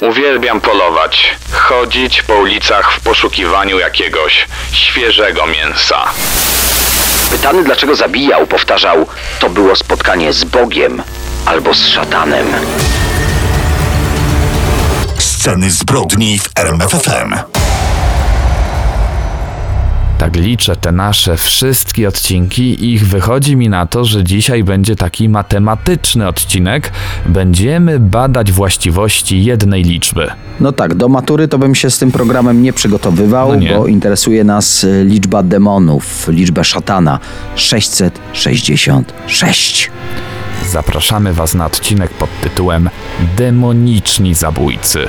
Uwielbiam polować, chodzić po ulicach w poszukiwaniu jakiegoś świeżego mięsa. Pytany dlaczego zabijał, powtarzał: To było spotkanie z Bogiem albo z szatanem. Sceny zbrodni w RMFFM. Tak liczę te nasze wszystkie odcinki i ich wychodzi mi na to, że dzisiaj będzie taki matematyczny odcinek. Będziemy badać właściwości jednej liczby. No tak, do matury to bym się z tym programem nie przygotowywał, No nie. bo interesuje nas y, liczba demonów, liczba szatana 666. Zapraszamy Was na odcinek pod tytułem Demoniczni zabójcy.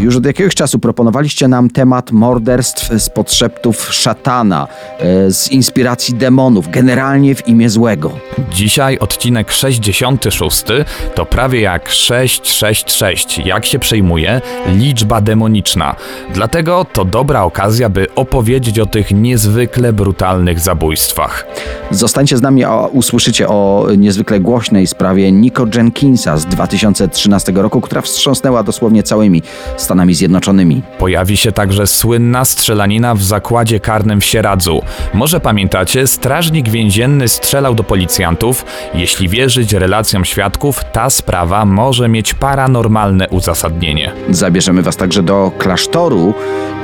Już od jakiegoś czasu proponowaliście nam temat morderstw z podszeptów szatana, e, z inspiracji demonów, generalnie w imię złego. Dzisiaj odcinek 66 to prawie jak 666, jak się przejmuje liczba demoniczna. Dlatego to dobra okazja, by opowiedzieć o tych niezwykle brutalnych zabójstwach. Zostańcie z nami, a usłyszycie o niezwykle głośnej sprawie Nico Jenkinsa z 2013 roku, która wstrząsnęła dosłownie całymi Stanami Zjednoczonymi. Pojawi się także słynna strzelanina w zakładzie karnym w Sieradzu. Może pamiętacie, strażnik więzienny strzelał do policjantów. Jeśli wierzyć relacjom świadków, ta sprawa może mieć paranormalne uzasadnienie. Zabierzemy was także do klasztoru.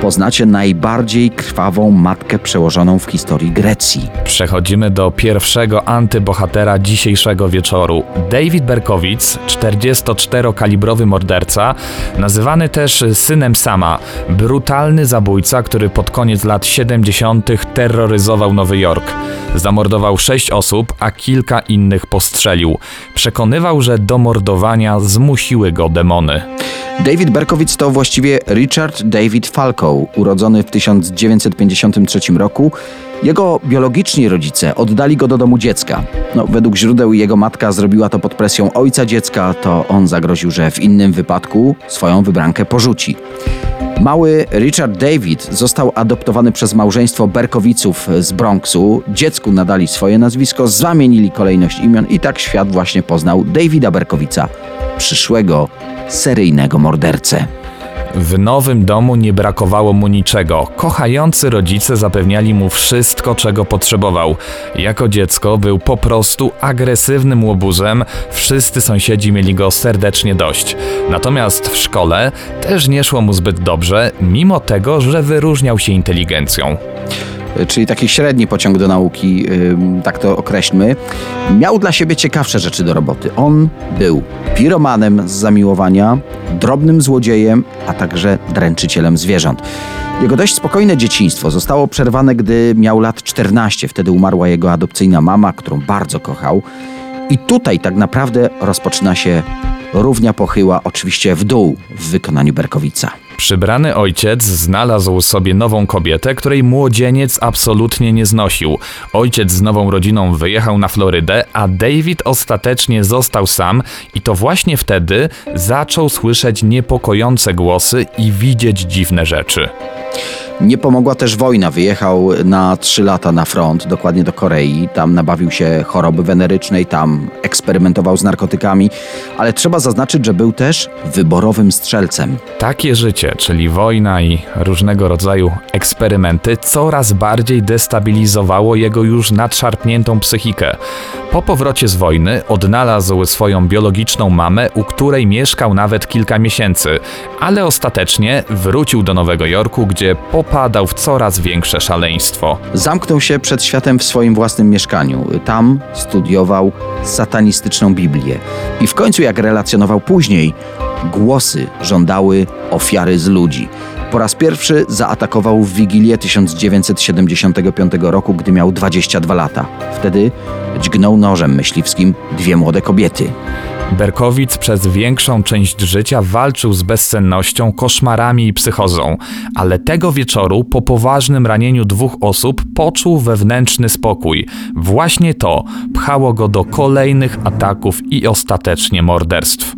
Poznacie najbardziej krwawą matkę przełożoną w historii Grecji. Przechodzimy do pierwszego antybohatera dzisiejszego wieczoru. David Berkowitz, 44-kalibrowy morderca, nazywany też synem Sama, brutalny zabójca, który pod koniec lat 70. terroryzował Nowy Jork. Zamordował sześć osób, a kilka innych postrzelił. Przekonywał, że do mordowania zmusiły go demony. David Berkowitz to właściwie Richard David Falco, urodzony w 1953 roku. Jego biologiczni rodzice oddali go do domu dziecka. No, według źródeł jego matka zrobiła to pod presją ojca dziecka, to on zagroził, że w innym wypadku swoją wybrankę porzuci. Mały Richard David został adoptowany przez małżeństwo Berkowiców z Bronxu. Dziecku nadali swoje nazwisko, zamienili kolejność imion i tak świat właśnie poznał Davida Berkowica, przyszłego seryjnego mordercę. W nowym domu nie brakowało mu niczego. Kochający rodzice zapewniali mu wszystko, czego potrzebował. Jako dziecko był po prostu agresywnym łobuzem, wszyscy sąsiedzi mieli go serdecznie dość. Natomiast w szkole też nie szło mu zbyt dobrze, mimo tego, że wyróżniał się inteligencją. Czyli taki średni pociąg do nauki, tak to określmy, miał dla siebie ciekawsze rzeczy do roboty. On był piromanem z zamiłowania, drobnym złodziejem, a także dręczycielem zwierząt. Jego dość spokojne dzieciństwo zostało przerwane, gdy miał lat 14. Wtedy umarła jego adopcyjna mama, którą bardzo kochał. I tutaj tak naprawdę rozpoczyna się równia pochyła, oczywiście w dół w wykonaniu Berkowica. Przybrany ojciec znalazł sobie nową kobietę, której młodzieniec absolutnie nie znosił. Ojciec z nową rodziną wyjechał na Florydę, a David ostatecznie został sam i to właśnie wtedy zaczął słyszeć niepokojące głosy i widzieć dziwne rzeczy. Nie pomogła też wojna. Wyjechał na trzy lata na front, dokładnie do Korei. Tam nabawił się choroby wenerycznej, tam eksperymentował z narkotykami, ale trzeba zaznaczyć, że był też wyborowym strzelcem. Takie życie, czyli wojna i różnego rodzaju eksperymenty, coraz bardziej destabilizowało jego już nadszarpniętą psychikę. Po powrocie z wojny odnalazł swoją biologiczną mamę, u której mieszkał nawet kilka miesięcy, ale ostatecznie wrócił do Nowego Jorku, gdzie popadał w coraz większe szaleństwo. Zamknął się przed światem w swoim własnym mieszkaniu. Tam studiował satanistyczną Biblię. I w końcu, jak relacjonował później, głosy żądały ofiary z ludzi. Po raz pierwszy zaatakował w Wigilię 1975 roku, gdy miał 22 lata. Wtedy dźgnął nożem myśliwskim dwie młode kobiety. Berkowicz przez większą część życia walczył z bezsennością, koszmarami i psychozą, ale tego wieczoru po poważnym ranieniu dwóch osób poczuł wewnętrzny spokój. Właśnie to pchało go do kolejnych ataków i ostatecznie morderstw.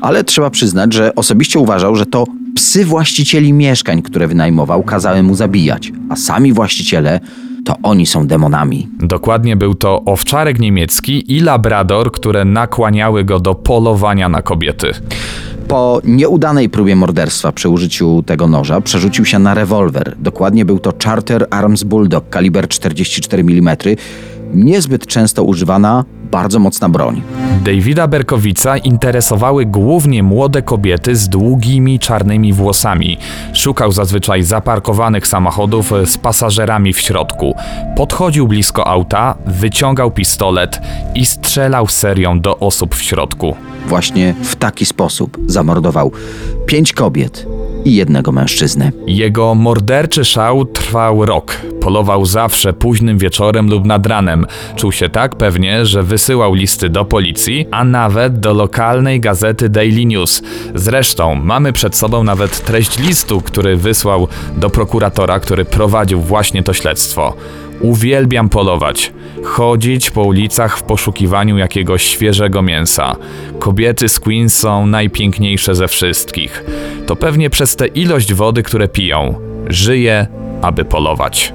Ale trzeba przyznać, że osobiście uważał, że to psy właścicieli mieszkań, które wynajmował, kazały mu zabijać, a sami właściciele to oni są demonami. Dokładnie był to owczarek niemiecki i labrador, które nakłaniały go do polowania na kobiety. Po nieudanej próbie morderstwa przy użyciu tego noża przerzucił się na rewolwer. Dokładnie był to Charter Arms Bulldog kaliber 44 mm. Niezbyt często używana, bardzo mocna broń. Davida Berkowica interesowały głównie młode kobiety z długimi czarnymi włosami. Szukał zazwyczaj zaparkowanych samochodów z pasażerami w środku. Podchodził blisko auta, wyciągał pistolet i strzelał serią do osób w środku. Właśnie w taki sposób zamordował pięć kobiet i jednego mężczyznę. Jego morderczy szał trwał rok. Polował zawsze późnym wieczorem lub nad ranem. Czuł się tak pewnie, że wysyłał listy do policji, a nawet do lokalnej gazety Daily News. Zresztą mamy przed sobą nawet treść listu, który wysłał do prokuratora, który prowadził właśnie to śledztwo. Uwielbiam polować, chodzić po ulicach w poszukiwaniu jakiegoś świeżego mięsa. Kobiety z Queens są najpiękniejsze ze wszystkich. To pewnie przez tę ilość wody, które piją. Żyję, aby polować.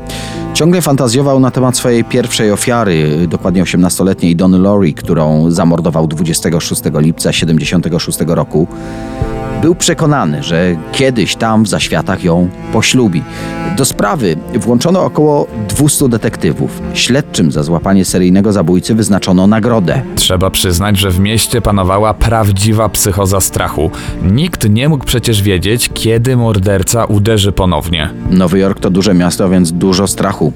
Ciągle fantazjował na temat swojej pierwszej ofiary, dokładnie 18-letniej Dony Lori, którą zamordował 26 lipca 76 roku. Był przekonany, że kiedyś tam w zaświatach ją poślubi. Do sprawy włączono około 200 detektywów. Śledczym za złapanie seryjnego zabójcy wyznaczono nagrodę. Trzeba przyznać, że w mieście panowała prawdziwa psychoza strachu. Nikt nie mógł przecież wiedzieć, kiedy morderca uderzy ponownie. Nowy Jork to duże miasto, więc dużo strachu.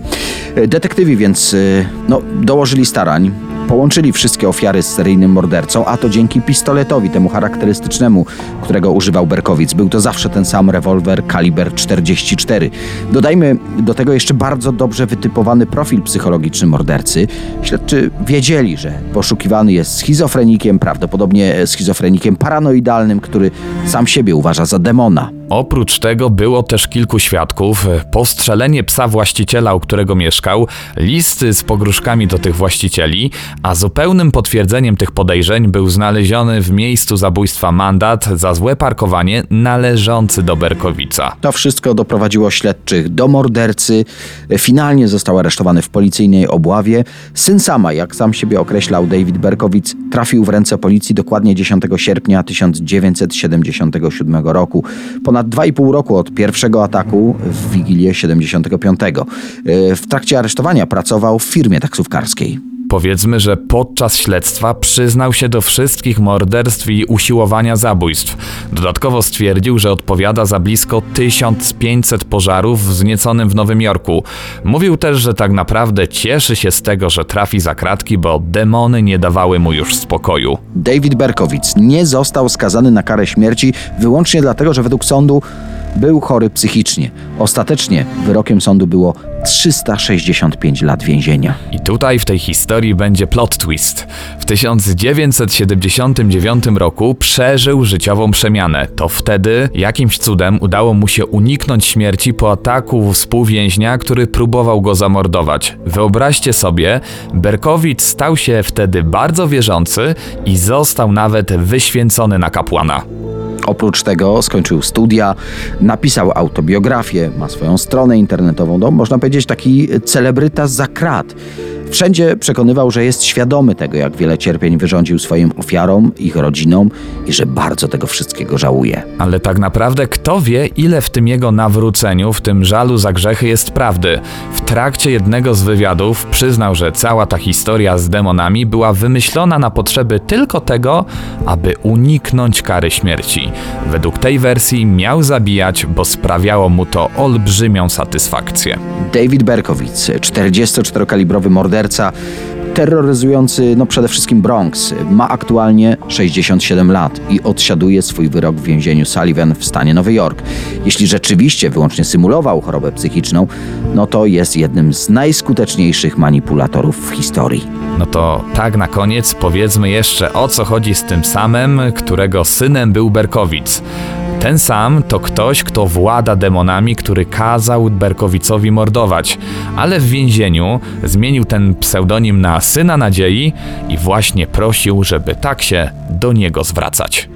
Detektywi więc y, no, dołożyli starań. Połączyli wszystkie ofiary z seryjnym mordercą, a to dzięki pistoletowi, temu charakterystycznemu, którego używał Berkowic. Był to zawsze ten sam rewolwer kaliber 44. Dodajmy do tego jeszcze bardzo dobrze wytypowany profil psychologiczny mordercy. Śledczy wiedzieli, że poszukiwany jest schizofrenikiem, prawdopodobnie schizofrenikiem paranoidalnym, który sam siebie uważa za demona. Oprócz tego było też kilku świadków, postrzelenie psa właściciela, u którego mieszkał, listy z pogróżkami do tych właścicieli, a zupełnym potwierdzeniem tych podejrzeń był znaleziony w miejscu zabójstwa mandat za złe parkowanie należący do Berkowica. To wszystko doprowadziło śledczych do mordercy. Finalnie został aresztowany w policyjnej obławie. Syn sama, jak sam siebie określał David Berkowicz, trafił w ręce policji dokładnie 10 sierpnia 1977 roku. Ponad 2,5 roku od pierwszego ataku w Wigilię 75. W trakcie aresztowania pracował w firmie taksówkarskiej. Powiedzmy, że podczas śledztwa przyznał się do wszystkich morderstw i usiłowania zabójstw. Dodatkowo stwierdził, że odpowiada za blisko 1500 pożarów wznieconym w Nowym Jorku. Mówił też, że tak naprawdę cieszy się z tego, że trafi za kratki, bo demony nie dawały mu już spokoju. David Berkowicz nie został skazany na karę śmierci wyłącznie dlatego, że według sądu był chory psychicznie. Ostatecznie wyrokiem sądu było 365 lat więzienia. I tutaj w tej historii będzie plot twist. W 1979 roku przeżył życiową przemianę. To wtedy jakimś cudem udało mu się uniknąć śmierci po ataku współwięźnia, który próbował go zamordować. Wyobraźcie sobie, Berkowicz stał się wtedy bardzo wierzący i został nawet wyświęcony na kapłana. Oprócz tego skończył studia, napisał autobiografię, ma swoją stronę internetową. No, można powiedzieć taki celebryta za krat. Wszędzie przekonywał, że jest świadomy tego, jak wiele cierpień wyrządził swoim ofiarom, ich rodzinom i że bardzo tego wszystkiego żałuje. Ale tak naprawdę kto wie, ile w tym jego nawróceniu, w tym żalu za grzechy jest prawdy. W trakcie jednego z wywiadów przyznał, że cała ta historia z demonami była wymyślona na potrzeby tylko tego, aby uniknąć kary śmierci. Według tej wersji miał zabijać, bo sprawiało mu to olbrzymią satysfakcję. David Berkowicz, 44-kalibrowy morderca, terroryzujący no przede wszystkim Bronx. Ma aktualnie 67 lat i odsiaduje swój wyrok w więzieniu Sullivan w stanie Nowy Jork. Jeśli rzeczywiście wyłącznie symulował chorobę psychiczną, no to jest jednym z najskuteczniejszych manipulatorów w historii. No to tak na koniec powiedzmy jeszcze o co chodzi z tym samym, którego synem był Berkowic. Ten sam to ktoś, kto włada demonami, który kazał Berkowicowi mordować, ale w więzieniu zmienił ten pseudonim na Syna Nadziei i właśnie prosił, żeby tak się do niego zwracać.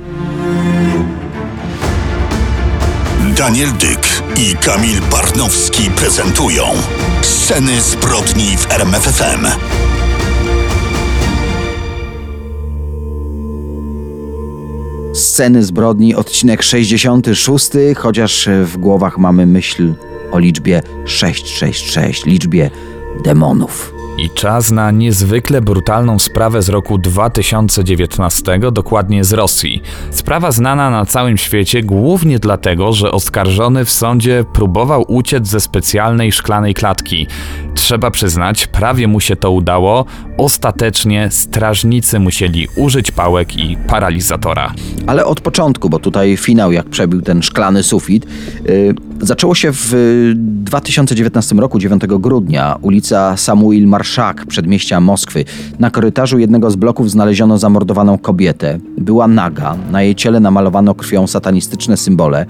Daniel Dyk i Kamil Barnowski prezentują Sceny zbrodni w RMFFM. Sceny zbrodni, odcinek 66, chociaż w głowach mamy myśl o liczbie 666, liczbie demonów. I czas na niezwykle brutalną sprawę z roku 2019, dokładnie z Rosji. Sprawa znana na całym świecie głównie dlatego, że oskarżony w sądzie próbował uciec ze specjalnej szklanej klatki. Trzeba przyznać, prawie mu się to udało. Ostatecznie strażnicy musieli użyć pałek i paralizatora. Ale od początku, bo tutaj finał, jak przebił ten szklany sufit, yy, zaczęło się w 2019 roku, 9 grudnia, ulica Samuil Marszak, przedmieścia Moskwy. Na korytarzu jednego z bloków znaleziono zamordowaną kobietę. Była naga, na jej ciele namalowano krwią satanistyczne symbole.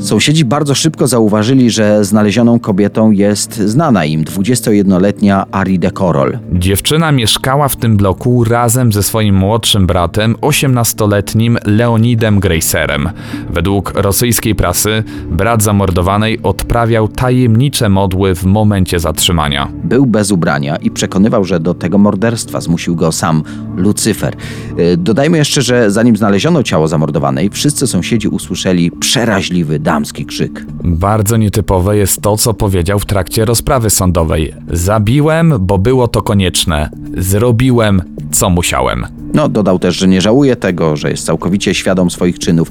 Sąsiedzi bardzo szybko zauważyli, że znalezioną kobietą jest znana im 21-letnia Ari de Korol. Dziewczyna mieszkała w tym bloku razem ze swoim młodszym bratem, 18-letnim Leonidem Greiserem. Według rosyjskiej prasy brat zamordowanej odprawiał tajemnicze modły w momencie zatrzymania. Był bez ubrania i przekonywał, że do tego morderstwa zmusił go sam Lucyfer. Yy, Dodajmy jeszcze, że zanim znaleziono ciało zamordowanej, wszyscy sąsiedzi usłyszeli przeraźliwy damski krzyk. Bardzo nietypowe jest to, co powiedział w trakcie rozprawy sądowej. Zabiłem, bo było to konieczne. Zrobiłem, co musiałem. No, dodał też, że nie żałuje tego, że jest całkowicie świadom swoich czynów.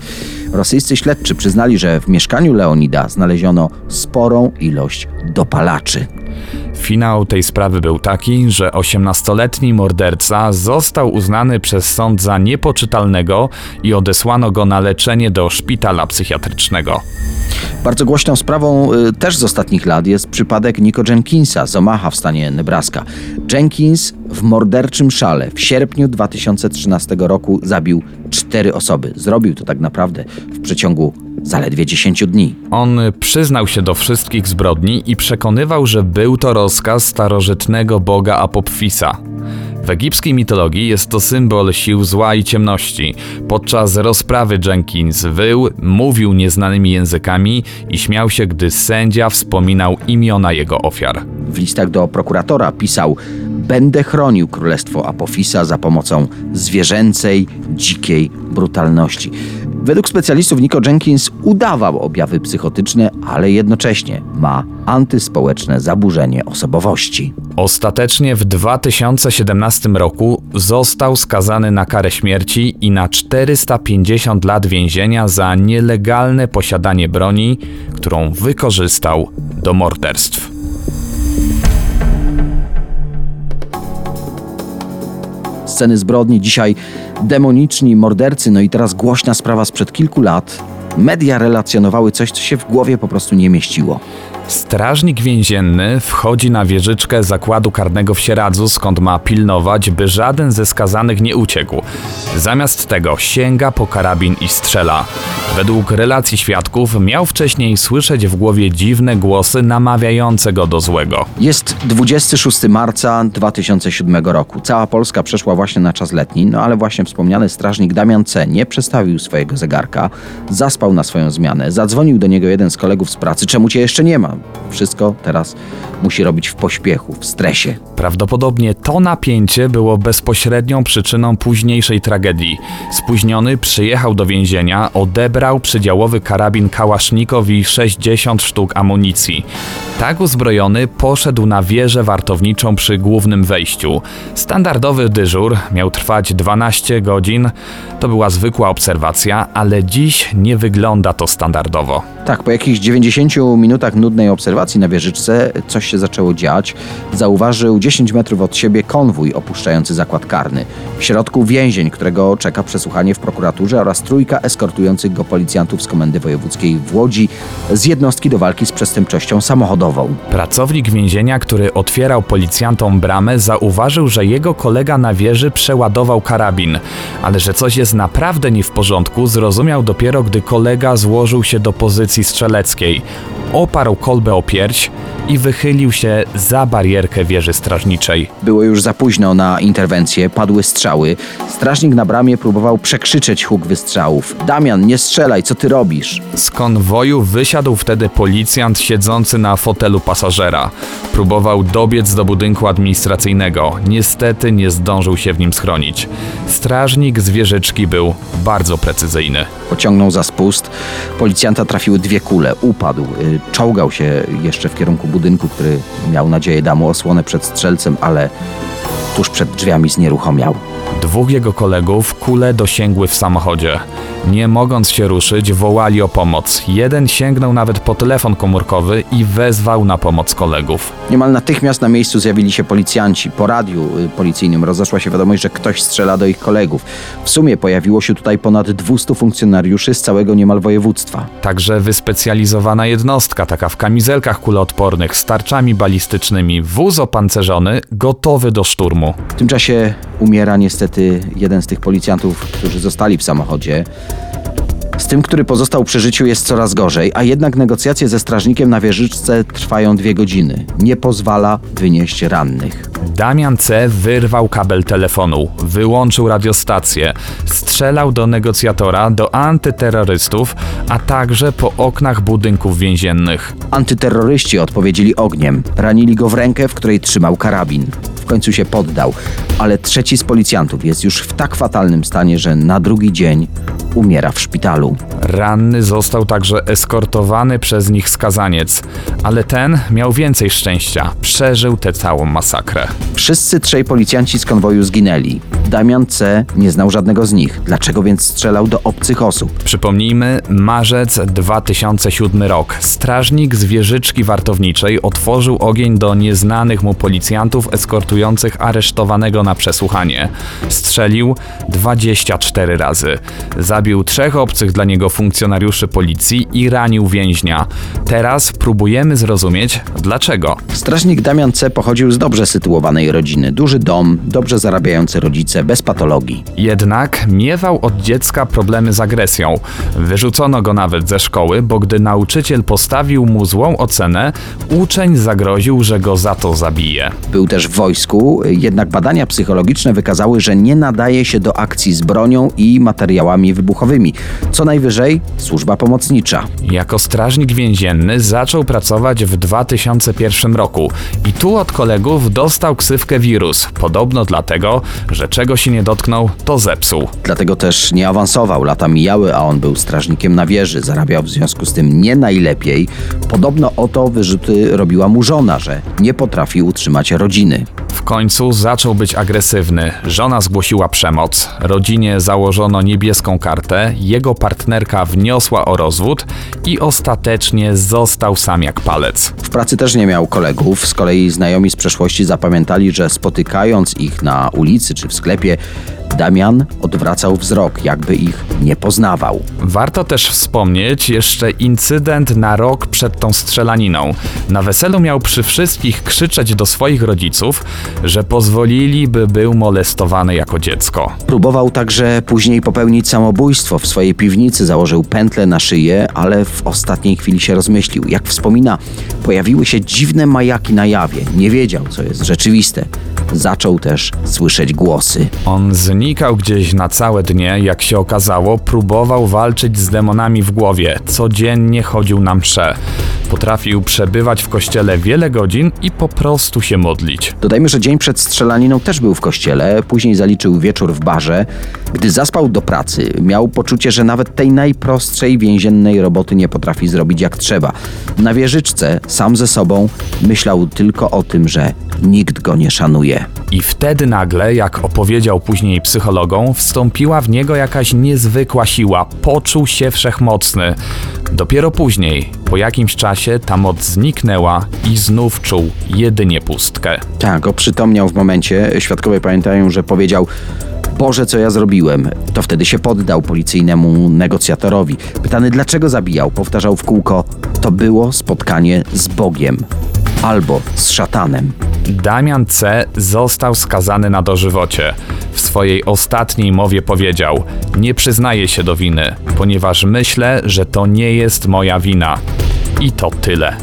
Rosyjscy śledczy przyznali, że w mieszkaniu Leonida znaleziono sporą ilość dopalaczy. Finał tej sprawy był taki, że 18-letni morderca został uznany przez sąd za niepoczytalnego i odesłano go na leczenie do szpitala psychiatrycznego. Bardzo głośną sprawą y, też z ostatnich lat jest przypadek Nico Jenkinsa z Omaha w stanie Nebraska. Jenkins w morderczym szale w sierpniu 2013 roku zabił cztery osoby. Zrobił to tak naprawdę w przeciągu zaledwie 10 dni. On przyznał się do wszystkich zbrodni i przekonywał, że był to rozkaz starożytnego boga Apopfisa. W egipskiej mitologii jest to symbol sił zła i ciemności. Podczas rozprawy Jenkins wył, mówił nieznanymi językami i śmiał się, gdy sędzia wspominał imiona jego ofiar. W listach do prokuratora pisał: Będę chronił królestwo Apofisa za pomocą zwierzęcej, dzikiej brutalności. Według specjalistów Nico Jenkins udawał objawy psychotyczne, ale jednocześnie ma antyspołeczne zaburzenie osobowości. Ostatecznie w 2017 roku został skazany na karę śmierci i na 450 lat więzienia za nielegalne posiadanie broni, którą wykorzystał do morderstw. Sceny zbrodni, dzisiaj demoniczni mordercy, no i teraz głośna sprawa sprzed kilku lat. Media relacjonowały coś, co się w głowie po prostu nie mieściło. Strażnik więzienny wchodzi na wieżyczkę zakładu karnego w Sieradzu, skąd ma pilnować, by żaden ze skazanych nie uciekł. Zamiast tego sięga po karabin i strzela. Według relacji świadków miał wcześniej słyszeć w głowie dziwne głosy namawiające go do złego. Jest 26 marca 2007 roku. Cała Polska przeszła właśnie na czas letni, no ale właśnie wspomniany strażnik Damian C. nie przestawił swojego zegarka, zaspał na swoją zmianę, zadzwonił do niego jeden z kolegów z pracy, czemu cię jeszcze nie ma? Wszystko teraz musi robić w pośpiechu, w stresie. Prawdopodobnie to napięcie było bezpośrednią przyczyną późniejszej tragedii. Spóźniony przyjechał do więzienia, odebrał przydziałowy karabin Kałasznikow i 60 sztuk amunicji. Tak uzbrojony poszedł na wieżę wartowniczą przy głównym wejściu. Standardowy dyżur miał trwać 12 godzin. To była zwykła obserwacja, ale dziś nie wygląda to standardowo. Tak, po jakichś 90 minutach nudnej obserwacji na wieżyczce coś się zaczęło dziać. Zauważył 10 metrów od siebie konwój opuszczający zakład karny. W środku więzień, którego czeka przesłuchanie w prokuraturze oraz trójka eskortujących go policjantów z Komendy Wojewódzkiej w Łodzi z jednostki do walki z przestępczością samochodową. Pracownik więzienia, który otwierał policjantom bramę, zauważył, że jego kolega na wieży przeładował karabin, ale że coś jest naprawdę nie w porządku, zrozumiał dopiero, gdy kolega złożył się do pozycji strzeleckiej. Oparł kolbę o pierś i wychylił się za barierkę wieży strażniczej. Było już za późno na interwencję, padły strzały. Strażnik na bramie próbował przekrzyczeć huk wystrzałów. Damian, nie strzelaj, co ty robisz? Z konwoju wysiadł wtedy policjant siedzący na fotelu pasażera. Próbował dobiec do budynku administracyjnego. Niestety nie zdążył się w nim schronić. Strażnik z wieżyczki był bardzo precyzyjny. Pociągnął za spust. Policjanta trafiły dwie kule. Upadł. y, Czołgał się jeszcze w kierunku budynku, który miał nadzieję da mu osłonę przed strzelcem, ale tuż przed drzwiami znieruchomiał. Dwóch jego kolegów kule dosięgły w samochodzie. Nie mogąc się ruszyć, wołali o pomoc. Jeden sięgnął nawet po telefon komórkowy i wezwał na pomoc kolegów. Niemal natychmiast na miejscu zjawili się policjanci. Po radiu y, policyjnym rozeszła się wiadomość, że ktoś strzela do ich kolegów. W sumie pojawiło się tutaj ponad 200 funkcjonariuszy z całego niemal województwa. Także wyspecjalizowana jednostka, taka w kamizelkach kuloodpornych, z tarczami balistycznymi, wóz opancerzony, gotowy do szturmu. W tym czasie umiera niestety jeden z tych policjantów, którzy zostali w samochodzie. Z tym, który pozostał przy życiu jest coraz gorzej, a jednak negocjacje ze strażnikiem na wieżyczce trwają dwie godziny. Nie pozwala wynieść rannych. Damian C. wyrwał kabel telefonu, wyłączył radiostację, strzelał do negocjatora, do antyterrorystów, a także po oknach budynków więziennych. Antyterroryści odpowiedzieli ogniem. Ranili go w rękę, w której trzymał karabin. W końcu się poddał, ale trzeci z policjantów jest już w tak fatalnym stanie, że na drugi dzień umiera w szpitalu. Ranny został także eskortowany przez nich skazaniec, ale ten miał więcej szczęścia, przeżył tę całą masakrę. Wszyscy trzej policjanci z konwoju zginęli. Damian C. nie znał żadnego z nich. Dlaczego więc strzelał do obcych osób? Przypomnijmy, marzec 2007 rok. Strażnik z wieżyczki wartowniczej otworzył ogień do nieznanych mu policjantów eskortujących aresztowanego na przesłuchanie. Strzelił 24 razy. Zabił trzech obcych dla niego funkcjonariuszy policji i ranił więźnia. Teraz próbujemy zrozumieć dlaczego. Strażnik Damian C. pochodził z dobrze sytuowanej rodziny. Duży dom, dobrze zarabiający rodzice, bez patologii. Jednak miewał od dziecka problemy z agresją. Wyrzucono go nawet ze szkoły, bo gdy nauczyciel postawił mu złą ocenę, uczeń zagroził, że go za to zabije. Był też w wojsku, jednak badania psychologiczne wykazały, że nie nadaje się do akcji z bronią i materiałami wybuchowymi. Co najwyżej służba pomocnicza. Jako strażnik więzienny zaczął pracować w 2001 roku i tu od kolegów dostał ksywkę wirus. Podobno dlatego, że czego się nie dotknął, to zepsuł. Dlatego też nie awansował. Lata mijały, a on był strażnikiem na wieży. Zarabiał w związku z tym nie najlepiej. Podobno o to wyrzuty robiła mu żona, że nie potrafi utrzymać rodziny. W końcu zaczął być agresywny. Żona zgłosiła przemoc, rodzinie założono niebieską kartę, jego partnerka wniosła o rozwód i ostatecznie został sam jak palec. W pracy też nie miał kolegów. Z kolei znajomi z przeszłości zapamiętali, że spotykając ich na ulicy czy w sklepie, 改变。Damian odwracał wzrok, jakby ich nie poznawał. Warto też wspomnieć jeszcze incydent na rok przed tą strzelaniną. Na weselu miał przy wszystkich krzyczeć do swoich rodziców, że pozwolili, by był molestowany jako dziecko. Próbował także później popełnić samobójstwo. W swojej piwnicy założył pętlę na szyję, ale w ostatniej chwili się rozmyślił. Jak wspomina, pojawiły się dziwne majaki na jawie. Nie wiedział, co jest rzeczywiste. Zaczął też słyszeć głosy. On znikał gdzieś na całe dnie, jak się okazało, próbował walczyć z demonami w głowie, codziennie chodził na msze. Potrafił przebywać w kościele wiele godzin i po prostu się modlić. Dodajmy, że dzień przed strzelaniną też był w kościele, później zaliczył wieczór w barze. Gdy zaspał do pracy, miał poczucie, że nawet tej najprostszej więziennej roboty nie potrafi zrobić jak trzeba. Na wieżyczce, sam ze sobą, myślał tylko o tym, że nikt go nie szanuje. I wtedy nagle, jak opowiedział później psychologom, wstąpiła w niego jakaś niezwykła siła. Poczuł się wszechmocny. Dopiero później, po jakimś czasie, ta moc zniknęła i znów czuł jedynie pustkę. Tak, oprzytomniał w momencie. Świadkowie pamiętają, że powiedział: Boże, co ja zrobiłem? To wtedy się poddał policyjnemu negocjatorowi. Pytany, dlaczego zabijał, powtarzał w kółko: To było spotkanie z Bogiem albo z szatanem. Damian C. został skazany na dożywocie. W swojej ostatniej mowie powiedział: Nie przyznaję się do winy, ponieważ myślę, że to nie jest moja wina. I to tyle.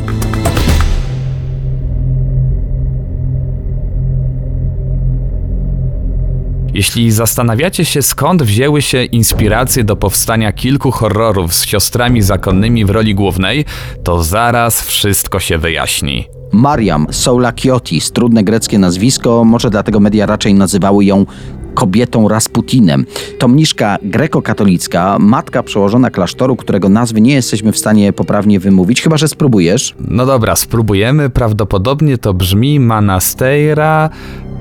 Jeśli zastanawiacie się, skąd wzięły się inspiracje do powstania kilku horrorów z siostrami zakonnymi w roli głównej, to zaraz wszystko się wyjaśni. Mariam Soulakiotis, trudne greckie nazwisko, może dlatego media raczej nazywały ją kobietą Rasputinem. To mniszka grekokatolicka, matka przełożona klasztoru, którego nazwy nie jesteśmy w stanie poprawnie wymówić, chyba że spróbujesz. No dobra, spróbujemy. Prawdopodobnie to brzmi Manasteira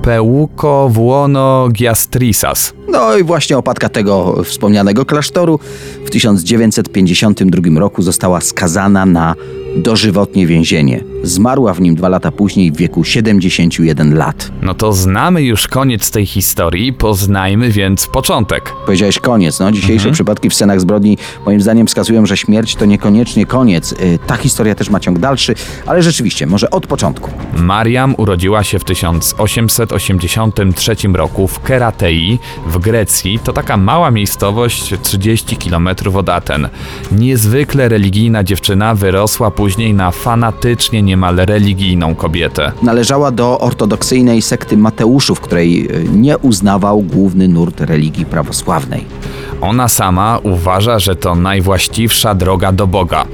Peuco Vuono Giastrisas. No i właśnie opadka tego wspomnianego klasztoru w 1952 roku została skazana na dożywotnie więzienie. Zmarła w nim dwa lata później w wieku 71 lat. No to znamy już koniec tej historii, poznajmy więc początek. Powiedziałeś koniec, no. Dzisiejsze przypadki w scenach zbrodni moim zdaniem wskazują, że śmierć to niekoniecznie koniec. Y, Ta historia też ma ciąg dalszy, ale rzeczywiście, może od początku. Mariam urodziła się w 1883 roku w Keratei w Grecji. To taka mała miejscowość 30 km od Aten. Niezwykle religijna dziewczyna wyrosła później na fanatycznie niemal religijną kobietę. Należała do ortodoksyjnej sekty Mateuszów, której y, nie uznawał główny nurt religii prawosławnej. Ona sama uważa, że to najwłaściwsza droga do Boga.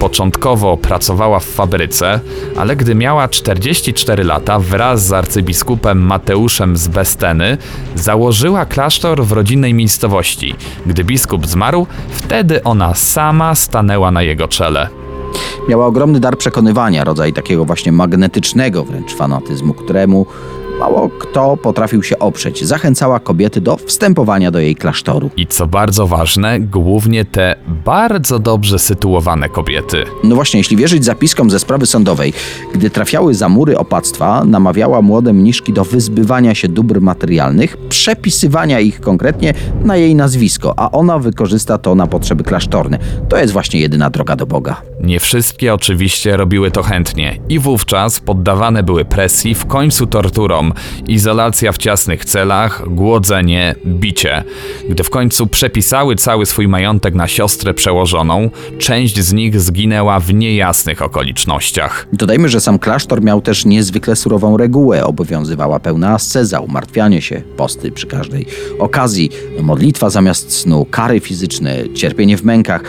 Początkowo pracowała w fabryce, ale gdy miała 44 lata, wraz z arcybiskupem Mateuszem z Besteny, założyła klasztor w rodzinnej miejscowości. Gdy biskup zmarł, wtedy ona sama stanęła na jego czele. Miała ogromny dar przekonywania, rodzaj takiego właśnie magnetycznego wręcz fanatyzmu, któremu mało kto potrafił się oprzeć. Zachęcała kobiety do wstępowania do jej klasztoru. I co bardzo ważne, głównie te bardzo dobrze sytuowane kobiety. No właśnie, jeśli wierzyć zapiskom ze sprawy sądowej, gdy trafiały za mury opactwa, namawiała młode mniszki do wyzbywania się dóbr materialnych, przepisywania ich konkretnie na jej nazwisko, a ona wykorzysta to na potrzeby klasztorne. To jest właśnie jedyna droga do Boga. Nie wszystkie oczywiście robiły to chętnie i wówczas poddawane były presji, w końcu torturom, izolacja w ciasnych celach, głodzenie, bicie. Gdy w końcu przepisały cały swój majątek na siostrę przełożoną, część z nich zginęła w niejasnych okolicznościach. Dodajmy, że sam klasztor miał też niezwykle surową regułę. Obowiązywała pełna asceza, umartwianie się, posty przy każdej okazji, modlitwa zamiast snu, kary fizyczne, cierpienie w mękach.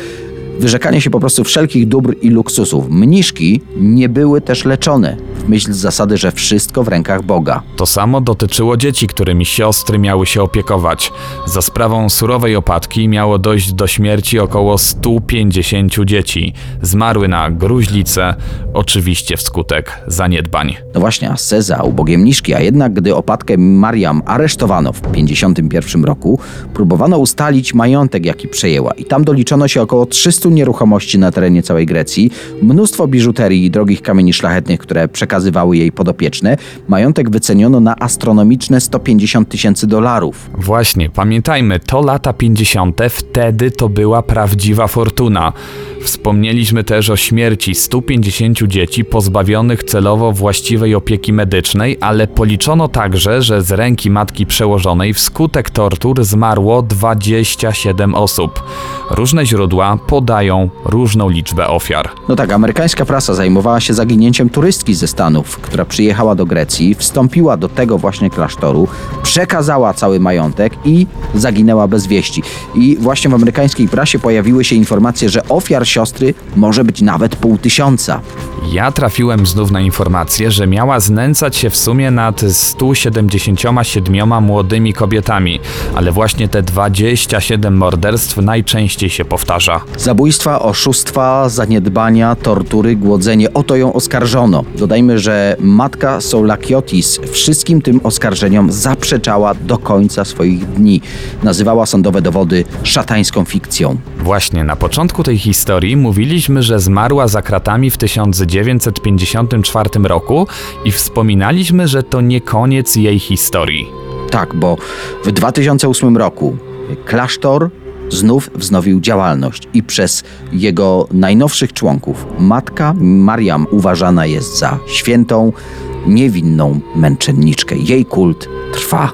Wyrzekanie się po prostu wszelkich dóbr i luksusów. Mniszki nie były też leczone, w myśl zasady, że wszystko w rękach Boga. To samo dotyczyło dzieci, którymi siostry miały się opiekować. Za sprawą surowej opadki miało dojść do śmierci około 150 dzieci. Zmarły na gruźlicę, oczywiście wskutek zaniedbań. No właśnie, asceza, ubogie mniszki, a jednak gdy opadkę Mariam aresztowano w 51 roku, próbowano ustalić majątek, jaki przejęła i tam doliczono się około 300 nieruchomości na terenie całej Grecji, mnóstwo biżuterii i drogich kamieni szlachetnych, które przekazywały jej podopieczne. Majątek wyceniono na astronomiczne 150 tysięcy dolarów. Właśnie, pamiętajmy, to lata 50., wtedy to była prawdziwa fortuna. Wspomnieliśmy też o śmierci 150 dzieci pozbawionych celowo właściwej opieki medycznej, ale policzono także, że z ręki matki przełożonej wskutek tortur zmarło 27 osób. Różne źródła podają różną liczbę ofiar. No tak, amerykańska prasa zajmowała się zaginięciem turystki ze Stanów, która przyjechała do Grecji, wstąpiła do tego właśnie klasztoru, przekazała cały majątek i zaginęła bez wieści. I właśnie w amerykańskiej prasie pojawiły się informacje, że ofiar siostry może być nawet pół tysiąca. Ja trafiłem znów na informację, że miała znęcać się w sumie nad 177 młodymi kobietami, ale właśnie te 27 morderstw najczęściej się powtarza. Zabójstwo Oszustwa, zaniedbania, tortury, głodzenie. O to ją oskarżono. Dodajmy, że matka Soulakiotis wszystkim tym oskarżeniom zaprzeczała do końca swoich dni. Nazywała sądowe dowody szatańską fikcją. Właśnie na początku tej historii mówiliśmy, że zmarła za kratami w 1954 roku i wspominaliśmy, że to nie koniec jej historii. Tak, bo w 2008 roku klasztor znów wznowił działalność i przez jego najnowszych członków matka Mariam uważana jest za świętą, niewinną męczenniczkę. Jej kult trwa.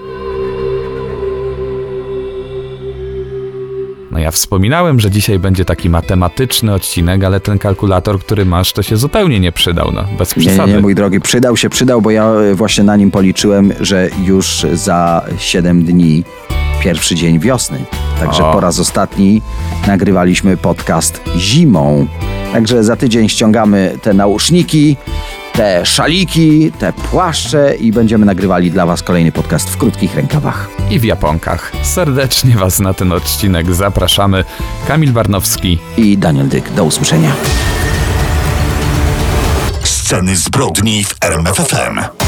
No ja wspominałem, że dzisiaj będzie taki matematyczny odcinek, ale ten kalkulator, który masz, to się zupełnie nie przydał, no, bez Nie, nie, przesady. nie, mój drogi, przydał się, przydał, bo ja e, właśnie na nim policzyłem, że już za 7 dni pierwszy dzień wiosny. Także O. po raz ostatni nagrywaliśmy podcast zimą. Także za tydzień ściągamy te nauszniki, te szaliki, te płaszcze i będziemy nagrywali dla Was kolejny podcast w krótkich rękawach. I w Japonkach. Serdecznie Was na ten odcinek zapraszamy. Kamil Barnowski. I Daniel Dyk, do usłyszenia. Sceny zbrodni w RMFFM.